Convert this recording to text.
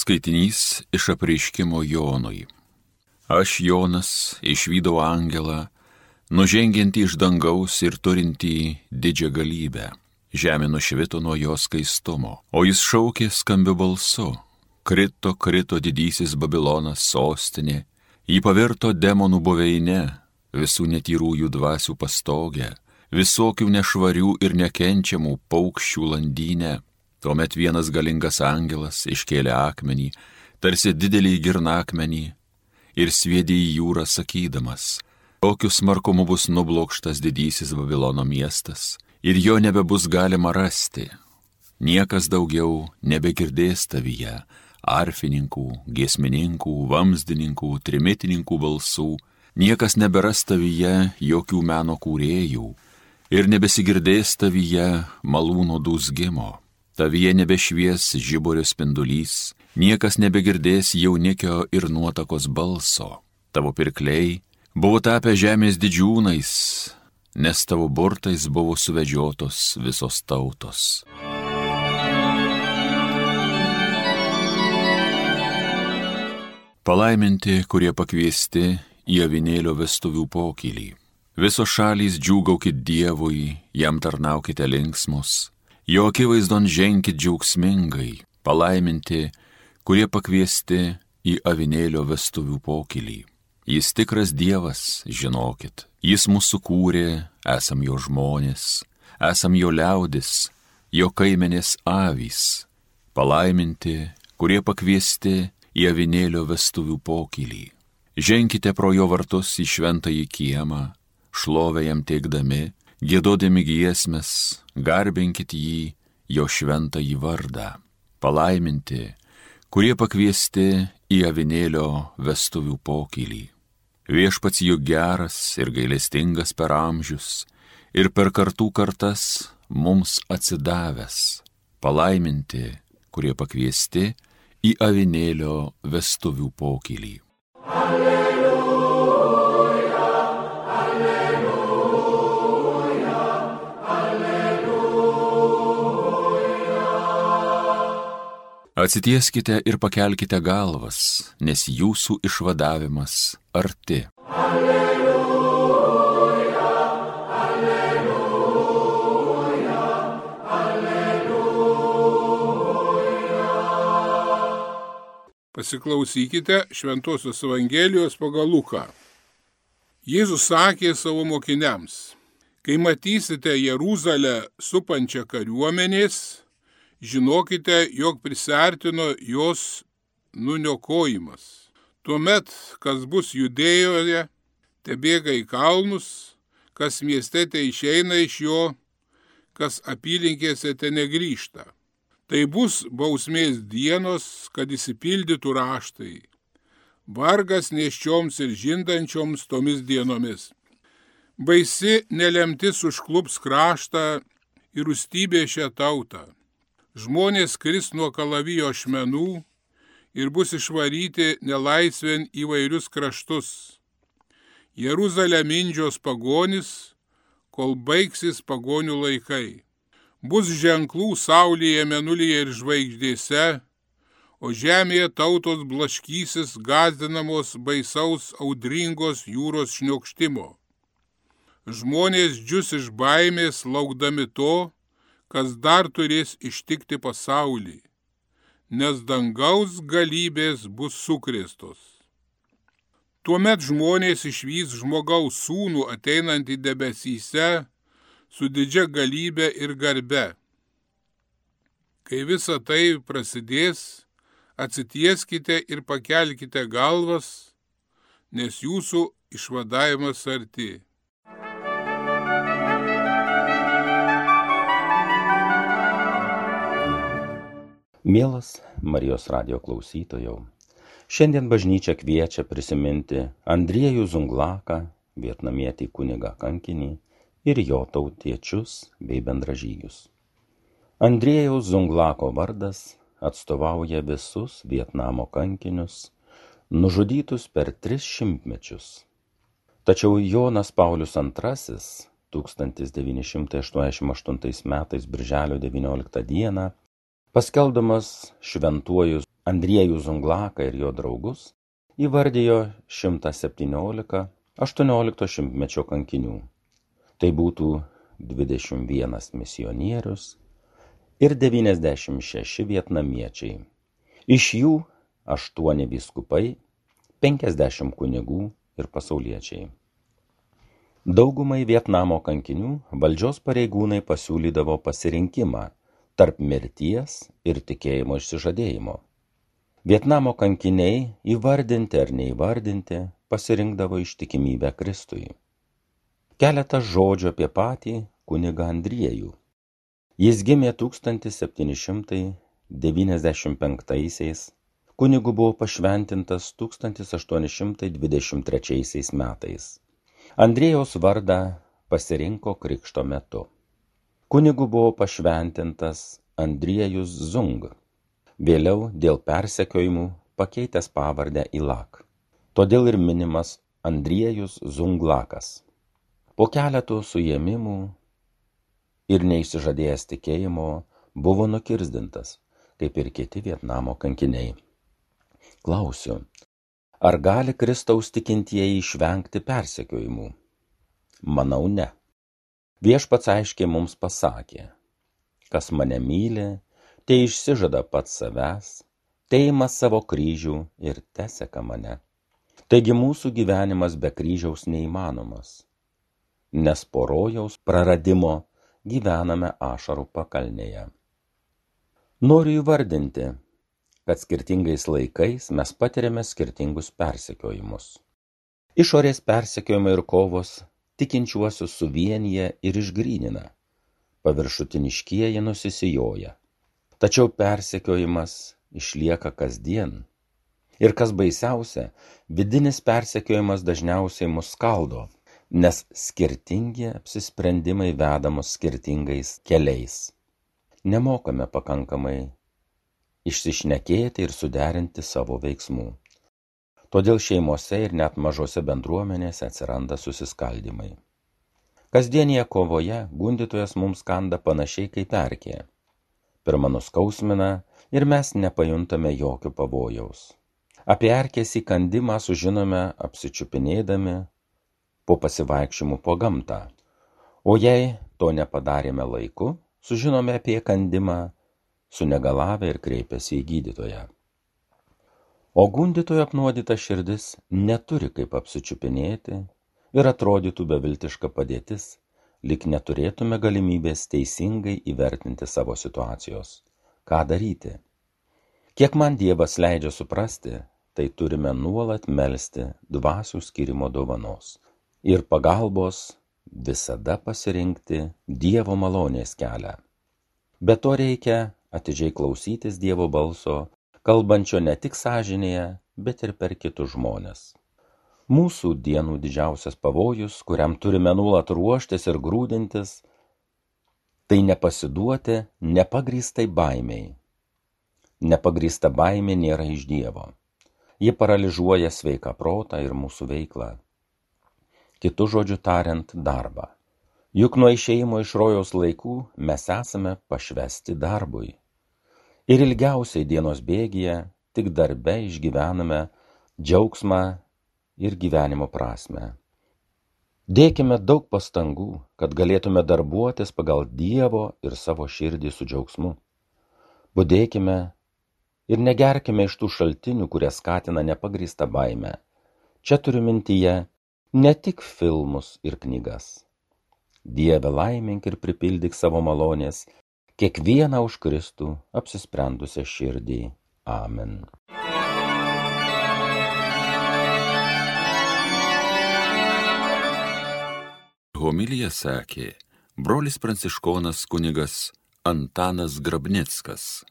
Skaitinys iš apreiškimo Jonui. Aš Jonas išvydau angelą, nužengiantį iš dangaus ir turintį didžią galybę. Žemė nušvito nuo jo skaistumo, o jis šaukė skambiu balsu. Krito, krito didysis Babilonas sostinė, jį pavirto demonų buveinė, visų netyrųjų dvasių pastogę, visokių nešvarių ir nekenčiamų paukščių landynę Tuomet vienas galingas angelas iškėlė akmenį, tarsi didelį girnakmenį, ir sviedė į jūrą sakydamas, kokiu smarkumu bus nublokštas didysis Babilono miestas, ir jo nebebus galima rasti. Niekas daugiau nebegirdės tavyje arfininkų, giesmininkų, vamsdininkų, trimitininkų balsų, niekas neberas tavyje jokių meno kūrėjų ir nebesigirdės tavyje malūno dūzgimo tavyje nebešvies žiburio spindulys, niekas nebegirdės jaunikio ir nuotakos balso. Tavo pirkliai buvo tapę žemės didžiūnais, nes tavo burtais buvo suvedžiotos visos tautos. Palaiminti, kurie pakviesti į avinėlio vestuvių pokylį. Visos šalys džiūgaukit Dievui, jam tarnaukite linksmus, Jo akivaizdon ženkit džiaugsmingai, palaiminti, kurie pakviesti į avinėlio vestuvių pokylį. Jis tikras Dievas, žinokit, jis mūsų kūrė, esam jo žmonės, esam jo liaudis, jo kaimenės avys, palaiminti, kurie pakviesti į avinėlio vestuvių pokylį. Ženkite pro jo vartus į šventąjį kiemą, šlovę jam teikdami, gėdodami giesmės, garbinkit jį, jo šventąjį vardą, palaiminti, kurie pakviesti į avinėlio vestuvių pokylį. Viešpats juk geras ir gailestingas per amžius ir per kartų kartas mums atsidavęs, palaiminti, kurie pakviesti į avinėlio vestuvių pokylį. Alleluja. Atsitieskite ir pakelkite galvas, nes jūsų išvadavimas arti. Alleluja, alleluja, alleluja. Pasiklausykite Šventojios Evangelijos pagal Luką. Jėzus sakė savo mokiniams, kai matysite Jeruzalę supančią kariuomenės, žinokite, jog prisertino jos nuniokojimas. Tuomet, kas bus judėjoje, te bėga į kalnus, kas mieste te išeina iš jo, kas apylinkėse te negrįžta. Tai bus bausmės dienos, kad įsipildytų raštai. Vargas neščioms ir žindančioms tomis dienomis. Baisi nelemtis užklups kraštą ir užstybė šią tautą žmonės kris nuo kalavijo šmenų ir bus išvaryti nelaisvėn įvairius kraštus. Jeruzalę mindžios pagonis, kol baigsis pagonių laikai. Bus ženklų saulėje, menulyje ir žvaigždėse, o žemėje tautos blaškysis gazdinamos baisaus audringos jūros šniokštimo. Žmonės džius iš baimės laukdami to, kas dar turės ištikti pasaulį, nes dangaus galybės bus sukrėstos. Tuomet žmonės išvys žmogaus sūnų ateinantį debesyse su didžia galybė ir garbe. Kai visa tai prasidės, atsitieskite ir pakelkite galvas, nes jūsų išvadavimas arti. Mielas Marijos radio klausytojau, šiandien bažnyčia kviečia prisiminti Andriejų Zunglaką, vietnamietį kunigą kankinį ir jo tautiečius bei bendražygius. Andriejaus Zunglako vardas atstovauja visus Vietnamo kankinius, nužudytus per tris šimtmečius. Tačiau Jonas Paulius II 1988 metais birželio 19 dieną paskelbdamas šventuoju Andriejų Zunglaką ir jo draugus įvardijo 117-18 šimtmečio kankinių. Tai būtų 21 misionierius ir 96 vietnamiečiai. Iš jų 8 vyskupai, 50 kunigų ir pasauliečiai. Daugumai Vietnamo kankinių valdžios pareigūnai pasiūlydavo pasirinkimą tarp mirties ir tikėjimo išsižadėjimo. Vietnamo kankiniai, įvardinti ar neįvardinti, pasirinkdavo ištikimybę Kristui. Keletas žodžių apie patį kunigą Andriejų. Jis gimė 1795-aisiais, kunigu buvo pašventintas 1823 metais. Andriejaus vardą pasirinko krikšto metu. Kunigu buvo pašventintas Andriejus Zung, vėliau dėl persekiojimų pakeitęs pavardę į Lak. Todėl ir minimas Andriejus Zunglakas. Po keletų suėmimų ir neišsižadėjęs tikėjimo buvo nukirzdintas, kaip ir kiti Vietnamo kankiniai. Klausiu, Ar gali Kristaus tikintieji išvengti persekiojimų? Manau, ne. Viešpats aiškiai mums pasakė, kas mane myli, tai išsižada pats savęs, teima savo kryžių ir teseka mane. Taigi mūsų gyvenimas be kryžiaus neįmanomas, nes porojaus praradimo gyvename ašarų pakalnėje. Noriu įvardinti, kad skirtingais laikais mes patiriame skirtingus persekiojimus. Išorės persekiojimai ir kovos tikinčiuosius suvienyje ir išgrynina, paviršutiniškieji nusisijoja. Tačiau persekiojimas išlieka kasdien. Ir kas baisiausia, vidinis persekiojimas dažniausiai mus skaldo, nes skirtingi apsisprendimai vedamos skirtingais keliais. Nemokame pakankamai išsišnekėti ir suderinti savo veiksmų. Todėl šeimose ir net mažose bendruomenėse atsiranda susiskaldimai. Kasdienėje kovoje gundytojas mums kanda panašiai kaip perkė. Pirma nuskausmina ir mes nepajuntame jokio pavojaus. Apie erkės įkandimą sužinome apsičiupinėdami po pasivaikščiimų po gamtą. O jei to nepadarėme laiku, sužinome apie kandimą sunegalavę ir kreipėsi į gydytoją. O gundytojo apnuodyta širdis neturi kaip apsičiupinėti ir atrodytų beviltiška padėtis, lik neturėtume galimybės teisingai įvertinti savo situacijos. Ką daryti? Kiek man Dievas leidžia suprasti, tai turime nuolat melstį dvasių skirimo dovanos ir pagalbos visada pasirinkti Dievo malonės kelią. Be to reikia atidžiai klausytis Dievo balso, kalbančio ne tik sąžinėje, bet ir per kitus žmonės. Mūsų dienų didžiausias pavojus, kuriam turime nuolat ruoštis ir grūdintis, tai nepasiduoti nepagrįstai baimiai. Nepagrįsta baimė nėra iš Dievo. Ji paralyžiuoja sveiką protą ir mūsų veiklą. Kitu žodžiu tariant, darbą. Juk nuo išeimo iš rojaus laikų mes esame pašvesti darbui. Ir ilgiausiai dienos bėgyje tik darbe išgyvename džiaugsmą ir gyvenimo prasme. Dėkime daug pastangų, kad galėtume darbuotis pagal Dievo ir savo širdį su džiaugsmu. Budėkime ir negerkime iš tų šaltinių, kurie skatina nepagrįstą baimę. Čia turiu mintyje ne tik filmus ir knygas Dieve laimink ir pripildyk savo malonės kiekvieną už Kristų apsisprendusią širdį. Amen. Homilija sakė brolis pranciškonas kunigas Antanas Grabnickas.